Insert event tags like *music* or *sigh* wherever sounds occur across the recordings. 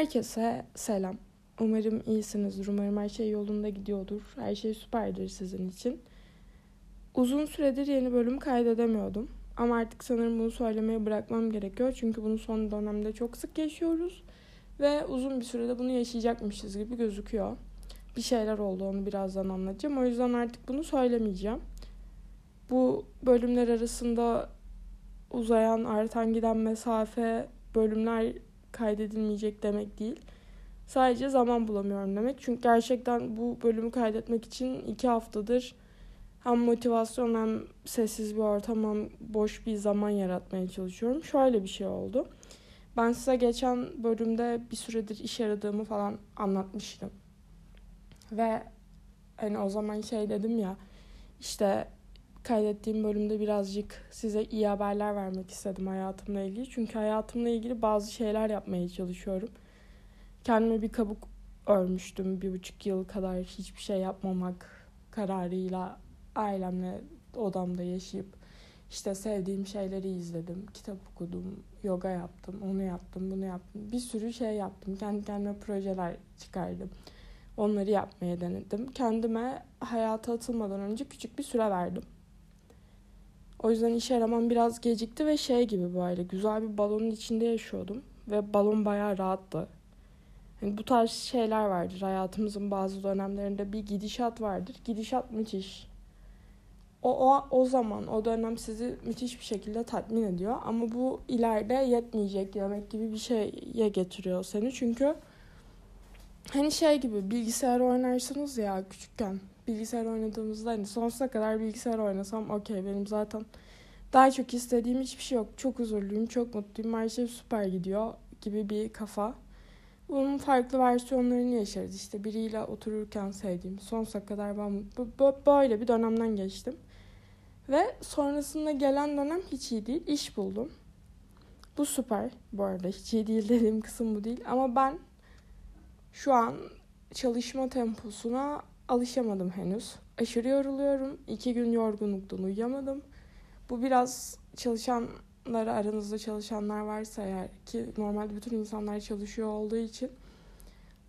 Herkese selam. Umarım iyisinizdir. Umarım her şey yolunda gidiyordur. Her şey süperdir sizin için. Uzun süredir yeni bölüm kaydedemiyordum. Ama artık sanırım bunu söylemeyi bırakmam gerekiyor. Çünkü bunu son dönemde çok sık yaşıyoruz. Ve uzun bir sürede bunu yaşayacakmışız gibi gözüküyor. Bir şeyler oldu onu birazdan anlatacağım. O yüzden artık bunu söylemeyeceğim. Bu bölümler arasında uzayan, artan giden mesafe, bölümler kaydedilmeyecek demek değil. Sadece zaman bulamıyorum demek. Çünkü gerçekten bu bölümü kaydetmek için iki haftadır hem motivasyon hem sessiz bir ortam hem boş bir zaman yaratmaya çalışıyorum. Şöyle bir şey oldu. Ben size geçen bölümde bir süredir iş aradığımı falan anlatmıştım. Ve hani o zaman şey dedim ya işte kaydettiğim bölümde birazcık size iyi haberler vermek istedim hayatımla ilgili. Çünkü hayatımla ilgili bazı şeyler yapmaya çalışıyorum. Kendime bir kabuk örmüştüm bir buçuk yıl kadar hiçbir şey yapmamak kararıyla ailemle odamda yaşayıp işte sevdiğim şeyleri izledim, kitap okudum, yoga yaptım, onu yaptım, bunu yaptım. Bir sürü şey yaptım. Kendi kendime projeler çıkardım. Onları yapmaya denedim. Kendime hayata atılmadan önce küçük bir süre verdim. O yüzden iş aramam biraz gecikti ve şey gibi böyle güzel bir balonun içinde yaşıyordum. Ve balon bayağı rahattı. Yani bu tarz şeyler vardır. Hayatımızın bazı dönemlerinde bir gidişat vardır. Gidişat müthiş. O, o, o zaman, o dönem sizi müthiş bir şekilde tatmin ediyor. Ama bu ileride yetmeyecek demek gibi bir şeye getiriyor seni. Çünkü hani şey gibi bilgisayar oynarsınız ya küçükken bilgisayar oynadığımızda hani sonsuza kadar bilgisayar oynasam okey benim zaten daha çok istediğim hiçbir şey yok. Çok huzurluyum, çok mutluyum, her şey süper gidiyor gibi bir kafa. Bunun farklı versiyonlarını yaşarız. İşte biriyle otururken sevdiğim, sonsuza kadar ben böyle bir dönemden geçtim. Ve sonrasında gelen dönem hiç iyi değil. İş buldum. Bu süper bu arada. Hiç iyi değil dediğim kısım bu değil. Ama ben şu an çalışma temposuna alışamadım henüz. Aşırı yoruluyorum. İki gün yorgunluktan uyuyamadım. Bu biraz çalışanlara aranızda çalışanlar varsa eğer ki normalde bütün insanlar çalışıyor olduğu için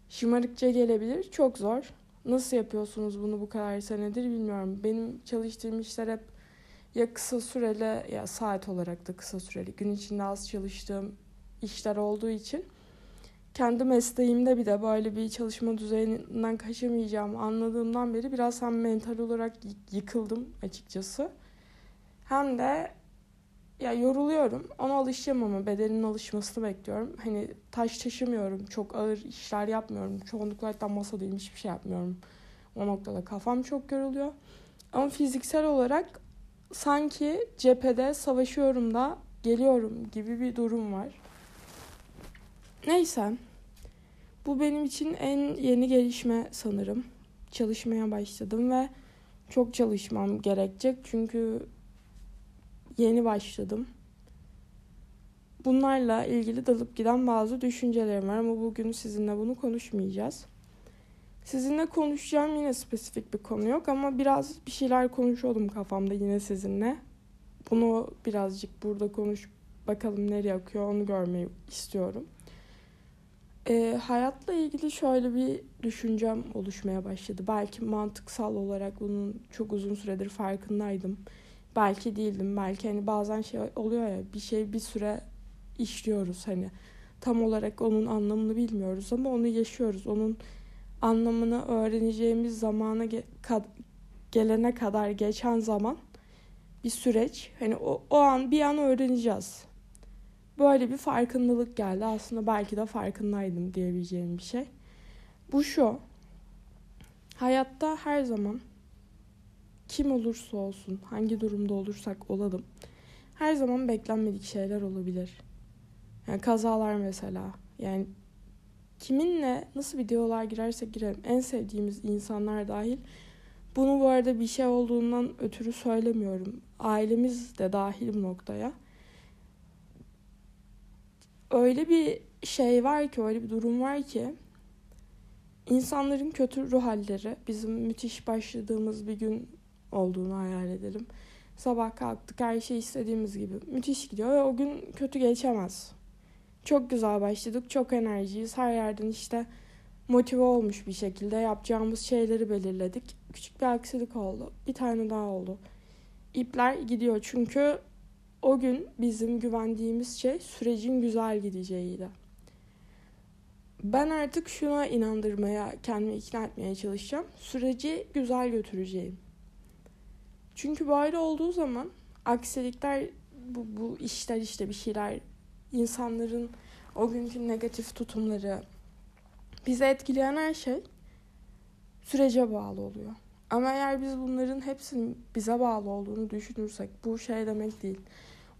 şımarıkça gelebilir. Çok zor. Nasıl yapıyorsunuz bunu bu kadar senedir bilmiyorum. Benim çalıştığım işler hep ya kısa süreli ya saat olarak da kısa süreli gün içinde az çalıştığım işler olduğu için kendi mesleğimde bir de böyle bir çalışma düzeyinden kaçamayacağımı anladığımdan beri biraz hem mental olarak yıkıldım açıkçası. Hem de ya yoruluyorum. Ona alışacağım ama bedenin alışmasını bekliyorum. Hani taş taşımıyorum. Çok ağır işler yapmıyorum. Çoğunlukla hatta masadayım. Hiçbir şey yapmıyorum. O noktada kafam çok yoruluyor. Ama fiziksel olarak sanki cephede savaşıyorum da geliyorum gibi bir durum var. Neyse. Bu benim için en yeni gelişme sanırım. Çalışmaya başladım ve çok çalışmam gerekecek. Çünkü yeni başladım. Bunlarla ilgili dalıp giden bazı düşüncelerim var ama bugün sizinle bunu konuşmayacağız. Sizinle konuşacağım yine spesifik bir konu yok ama biraz bir şeyler konuşuyordum kafamda yine sizinle. Bunu birazcık burada konuş bakalım nereye akıyor onu görmeyi istiyorum. E, hayatla ilgili şöyle bir düşüncem oluşmaya başladı. Belki mantıksal olarak bunun çok uzun süredir farkındaydım. Belki değildim. Belki hani bazen şey oluyor ya bir şey bir süre işliyoruz hani. Tam olarak onun anlamını bilmiyoruz ama onu yaşıyoruz. Onun anlamını öğreneceğimiz zamana ge- kad- gelene kadar geçen zaman bir süreç. Hani o, o an bir an öğreneceğiz böyle bir farkındalık geldi. Aslında belki de farkındaydım diyebileceğim bir şey. Bu şu. Hayatta her zaman kim olursa olsun, hangi durumda olursak olalım her zaman beklenmedik şeyler olabilir. Yani kazalar mesela. Yani kiminle nasıl bir diyaloğa girersek girelim en sevdiğimiz insanlar dahil bunu bu arada bir şey olduğundan ötürü söylemiyorum. Ailemiz de dahil bu noktaya öyle bir şey var ki, öyle bir durum var ki insanların kötü ruh halleri bizim müthiş başladığımız bir gün olduğunu hayal edelim. Sabah kalktık her şey istediğimiz gibi müthiş gidiyor ve o gün kötü geçemez. Çok güzel başladık. Çok enerjiyiz. Her yerden işte motive olmuş bir şekilde yapacağımız şeyleri belirledik. Küçük bir aksilik oldu. Bir tane daha oldu. İpler gidiyor çünkü o gün bizim güvendiğimiz şey sürecin güzel gideceğiydi. Ben artık şuna inandırmaya, kendimi ikna etmeye çalışacağım. Süreci güzel götüreceğim. Çünkü böyle olduğu zaman aksilikler, bu, bu işler işte bir şeyler, insanların o günkü negatif tutumları, bizi etkileyen her şey sürece bağlı oluyor. Ama eğer biz bunların hepsinin bize bağlı olduğunu düşünürsek bu şey demek değil.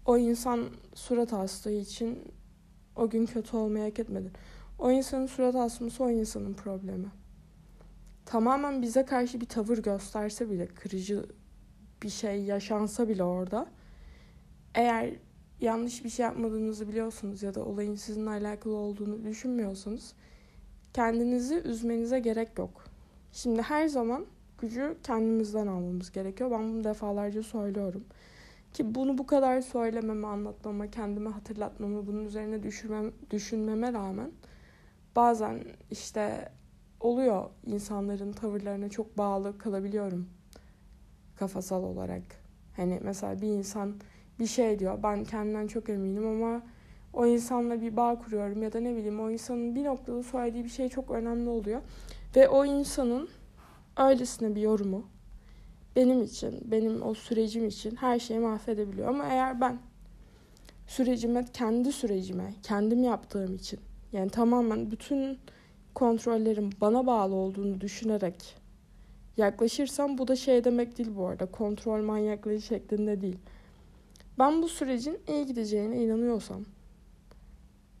O insan surat astığı için o gün kötü olmaya hak etmedi. O insanın surat asması o insanın problemi. Tamamen bize karşı bir tavır gösterse bile, kırıcı bir şey yaşansa bile orada eğer yanlış bir şey yapmadığınızı biliyorsunuz ya da olayın sizinle alakalı olduğunu düşünmüyorsanız kendinizi üzmenize gerek yok. Şimdi her zaman gücü kendimizden almamız gerekiyor. Ben bunu defalarca söylüyorum. Ki bunu bu kadar söylememe, anlatmama, kendime hatırlatmama, bunun üzerine düşürmem, düşünmeme rağmen bazen işte oluyor insanların tavırlarına çok bağlı kalabiliyorum kafasal olarak. Hani mesela bir insan bir şey diyor ben kendimden çok eminim ama o insanla bir bağ kuruyorum ya da ne bileyim o insanın bir noktada söylediği bir şey çok önemli oluyor. Ve o insanın öylesine bir yorumu benim için, benim o sürecim için her şeyi mahvedebiliyor. Ama eğer ben sürecime, kendi sürecime, kendim yaptığım için yani tamamen bütün kontrollerim bana bağlı olduğunu düşünerek yaklaşırsam bu da şey demek değil bu arada. Kontrol manyaklığı şeklinde değil. Ben bu sürecin iyi gideceğine inanıyorsam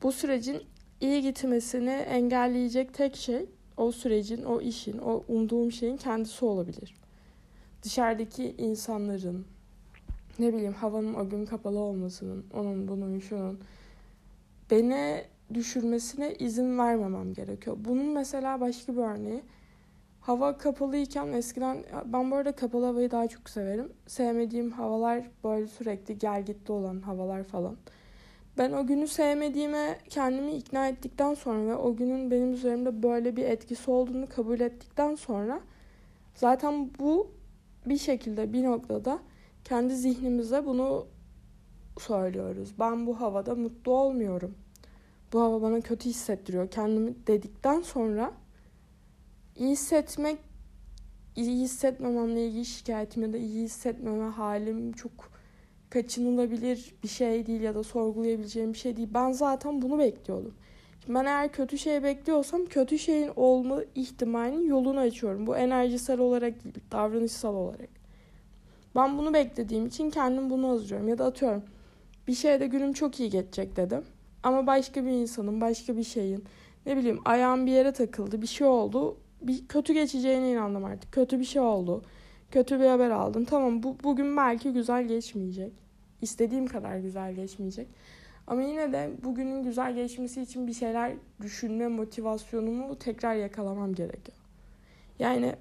bu sürecin iyi gitmesini engelleyecek tek şey o sürecin, o işin, o umduğum şeyin kendisi olabilir. Dışarıdaki insanların, ne bileyim havanın o gün kapalı olmasının, onun bunun şunun beni düşürmesine izin vermemem gerekiyor. Bunun mesela başka bir örneği. Hava kapalıyken eskiden ben bu arada kapalı havayı daha çok severim. Sevmediğim havalar böyle sürekli gel gitti olan havalar falan. Ben o günü sevmediğime kendimi ikna ettikten sonra ve o günün benim üzerimde böyle bir etkisi olduğunu kabul ettikten sonra zaten bu bir şekilde bir noktada kendi zihnimize bunu söylüyoruz. Ben bu havada mutlu olmuyorum. Bu hava bana kötü hissettiriyor kendimi dedikten sonra iyi hissetmek iyi hissetmememle ilgili şikayetim ya da iyi hissetmeme halim çok kaçınılabilir bir şey değil ya da sorgulayabileceğim bir şey değil. Ben zaten bunu bekliyordum. Ben eğer kötü şey bekliyorsam kötü şeyin olma ihtimalinin yolunu açıyorum. Bu enerjisel olarak değil, davranışsal olarak. Ben bunu beklediğim için kendim bunu hazırlıyorum. Ya da atıyorum bir şeyde günüm çok iyi geçecek dedim. Ama başka bir insanın, başka bir şeyin ne bileyim ayağım bir yere takıldı, bir şey oldu. Bir kötü geçeceğine inandım artık. Kötü bir şey oldu. Kötü bir haber aldım. Tamam bu bugün belki güzel geçmeyecek istediğim kadar güzel geçmeyecek. Ama yine de bugünün güzel geçmesi için bir şeyler düşünme motivasyonumu tekrar yakalamam gerekiyor. Yani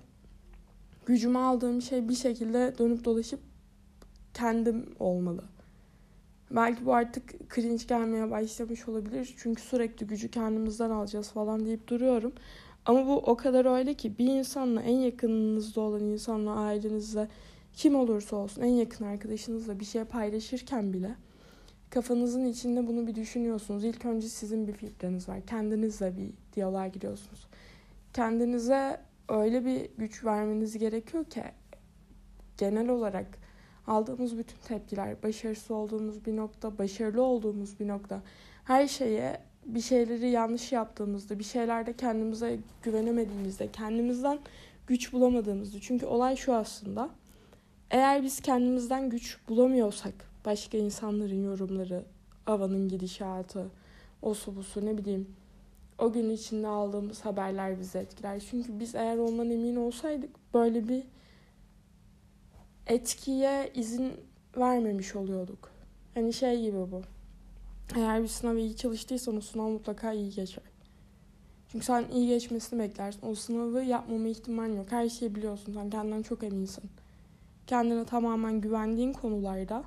gücümü aldığım şey bir şekilde dönüp dolaşıp kendim olmalı. Belki bu artık cringe gelmeye başlamış olabilir. Çünkü sürekli gücü kendimizden alacağız falan deyip duruyorum. Ama bu o kadar öyle ki bir insanla en yakınınızda olan insanla ailenizle kim olursa olsun en yakın arkadaşınızla bir şey paylaşırken bile kafanızın içinde bunu bir düşünüyorsunuz. İlk önce sizin bir fikriniz var. Kendinizle bir diyaloğa giriyorsunuz. Kendinize öyle bir güç vermeniz gerekiyor ki genel olarak aldığımız bütün tepkiler, başarısız olduğumuz bir nokta, başarılı olduğumuz bir nokta, her şeye bir şeyleri yanlış yaptığımızda, bir şeylerde kendimize güvenemediğimizde, kendimizden güç bulamadığımızda. Çünkü olay şu aslında. Eğer biz kendimizden güç bulamıyorsak başka insanların yorumları, havanın gidişatı, o su bu su ne bileyim o gün içinde aldığımız haberler bizi etkiler. Çünkü biz eğer ondan emin olsaydık böyle bir etkiye izin vermemiş oluyorduk. Hani şey gibi bu. Eğer bir sınava iyi çalıştıysan o sınav mutlaka iyi geçer. Çünkü sen iyi geçmesini beklersin. O sınavı yapmama ihtimal yok. Her şeyi biliyorsun. Sen kendinden çok eminsin kendine tamamen güvendiğin konularda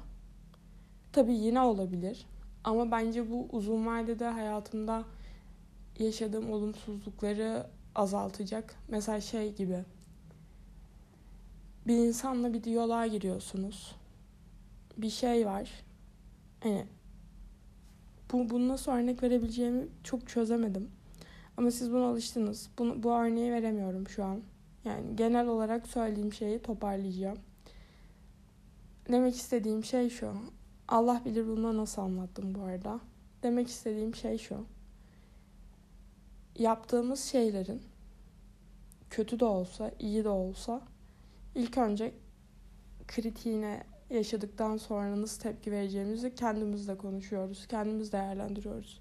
tabii yine olabilir. Ama bence bu uzun vadede hayatımda yaşadığım olumsuzlukları azaltacak. Mesela şey gibi. Bir insanla bir diyaloğa giriyorsunuz. Bir şey var. Hani bu, bunu nasıl örnek verebileceğimi çok çözemedim. Ama siz buna alıştınız. Bunu, bu örneği veremiyorum şu an. Yani genel olarak söylediğim şeyi toparlayacağım. Demek istediğim şey şu. Allah bilir bunu nasıl anlattım bu arada. Demek istediğim şey şu. Yaptığımız şeylerin kötü de olsa, iyi de olsa ilk önce kritiğine yaşadıktan sonra nasıl tepki vereceğimizi kendimizle konuşuyoruz. Kendimiz değerlendiriyoruz.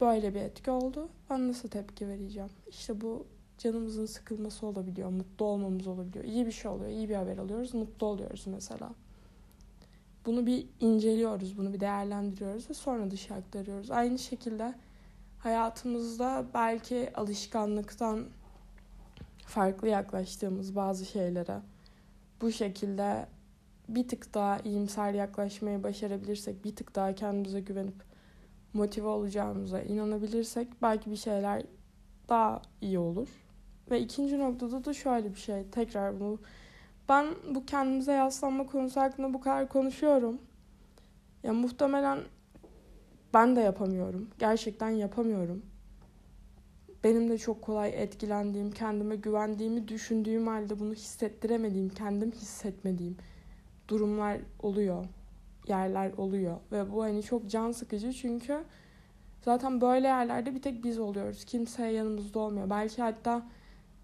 Böyle bir etki oldu. Ben nasıl tepki vereceğim? İşte bu canımızın sıkılması olabiliyor. Mutlu olmamız olabiliyor. İyi bir şey oluyor. iyi bir haber alıyoruz. Mutlu oluyoruz mesela. Bunu bir inceliyoruz. Bunu bir değerlendiriyoruz ve sonra dışa aktarıyoruz. Aynı şekilde hayatımızda belki alışkanlıktan farklı yaklaştığımız bazı şeylere bu şekilde bir tık daha iyimser yaklaşmayı başarabilirsek, bir tık daha kendimize güvenip motive olacağımıza inanabilirsek belki bir şeyler daha iyi olur. Ve ikinci noktada da şöyle bir şey. Tekrar bunu ben bu kendimize yaslanma konusu hakkında bu kadar konuşuyorum. Ya muhtemelen ben de yapamıyorum. Gerçekten yapamıyorum. Benim de çok kolay etkilendiğim, kendime güvendiğimi düşündüğüm halde bunu hissettiremediğim, kendim hissetmediğim durumlar oluyor. Yerler oluyor. Ve bu hani çok can sıkıcı çünkü zaten böyle yerlerde bir tek biz oluyoruz. Kimse yanımızda olmuyor. Belki hatta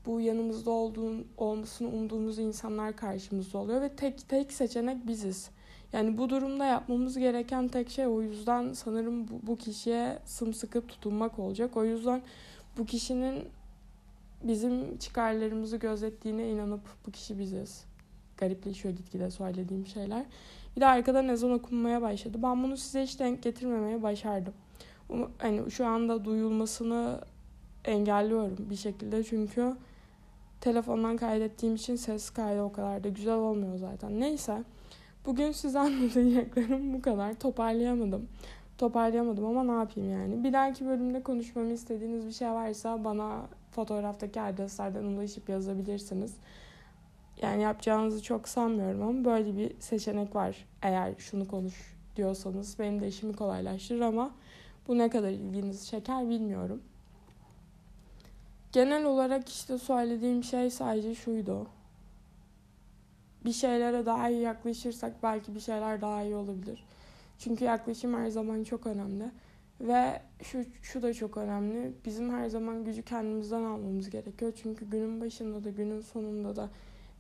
bu yanımızda olduğun, olmasını umduğumuz insanlar karşımızda oluyor ve tek tek seçenek biziz. Yani bu durumda yapmamız gereken tek şey o yüzden sanırım bu, bu kişiye sımsıkı tutunmak olacak. O yüzden bu kişinin bizim çıkarlarımızı gözettiğine inanıp bu kişi biziz. Garipleşiyor gitgide söylediğim şeyler. Bir de arkadan ezan okunmaya başladı. Ben bunu size hiç denk getirmemeye başardım. Hani şu anda duyulmasını engelliyorum bir şekilde çünkü telefondan kaydettiğim için ses kaydı o kadar da güzel olmuyor zaten. Neyse. Bugün size *laughs* anlatacaklarım bu kadar. Toparlayamadım. Toparlayamadım ama ne yapayım yani. Bir dahaki bölümde konuşmamı istediğiniz bir şey varsa bana fotoğraftaki adreslerden ulaşıp yazabilirsiniz. Yani yapacağınızı çok sanmıyorum ama böyle bir seçenek var. Eğer şunu konuş diyorsanız benim de işimi kolaylaştırır ama bu ne kadar ilginizi çeker bilmiyorum. Genel olarak işte söylediğim şey sadece şuydu. Bir şeylere daha iyi yaklaşırsak belki bir şeyler daha iyi olabilir. Çünkü yaklaşım her zaman çok önemli. Ve şu, şu da çok önemli. Bizim her zaman gücü kendimizden almamız gerekiyor. Çünkü günün başında da günün sonunda da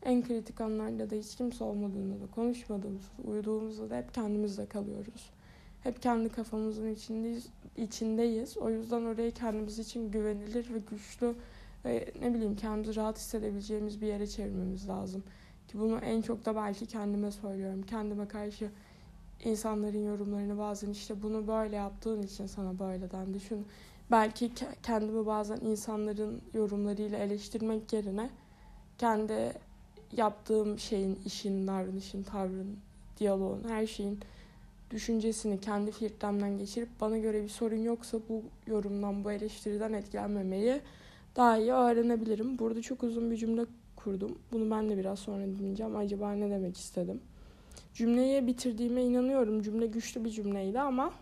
en kritik anlarda da hiç kimse olmadığında da konuşmadığımızda, uyuduğumuzda da hep kendimizle kalıyoruz. Hep kendi kafamızın içindeyiz, içindeyiz. O yüzden orayı kendimiz için güvenilir ve güçlü ve ne bileyim kendimizi rahat hissedebileceğimiz bir yere çevirmemiz lazım. Ki bunu en çok da belki kendime söylüyorum. Kendime karşı insanların yorumlarını bazen işte bunu böyle yaptığın için sana böyle dendi. Şunu belki kendimi bazen insanların yorumlarıyla eleştirmek yerine kendi yaptığım şeyin, işin, davranışın, tavrın, diyaloğun, her şeyin düşüncesini kendi filtremden geçirip bana göre bir sorun yoksa bu yorumdan, bu eleştiriden etkilenmemeyi daha iyi öğrenebilirim. Burada çok uzun bir cümle kurdum. Bunu ben de biraz sonra dinleyeceğim. Acaba ne demek istedim? Cümleyi bitirdiğime inanıyorum. Cümle güçlü bir cümleydi ama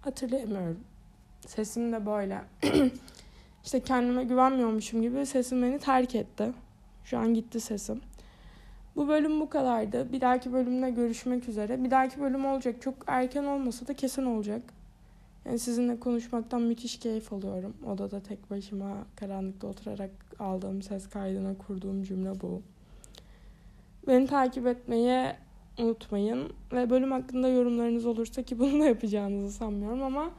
hatırlayamıyorum. Sesim de böyle. *clears throat* işte kendime güvenmiyormuşum gibi sesim beni terk etti. Şu an gitti sesim. Bu bölüm bu kadardı. Bir dahaki bölümde görüşmek üzere. Bir dahaki bölüm olacak. Çok erken olmasa da kesin olacak. Yani sizinle konuşmaktan müthiş keyif alıyorum. Odada tek başıma karanlıkta oturarak aldığım ses kaydına kurduğum cümle bu. Beni takip etmeyi unutmayın. Ve bölüm hakkında yorumlarınız olursa ki bunu da yapacağınızı sanmıyorum ama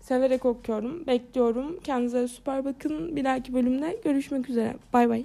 severek okuyorum. Bekliyorum. Kendinize süper bakın. Bir dahaki bölümde görüşmek üzere. Bay bay.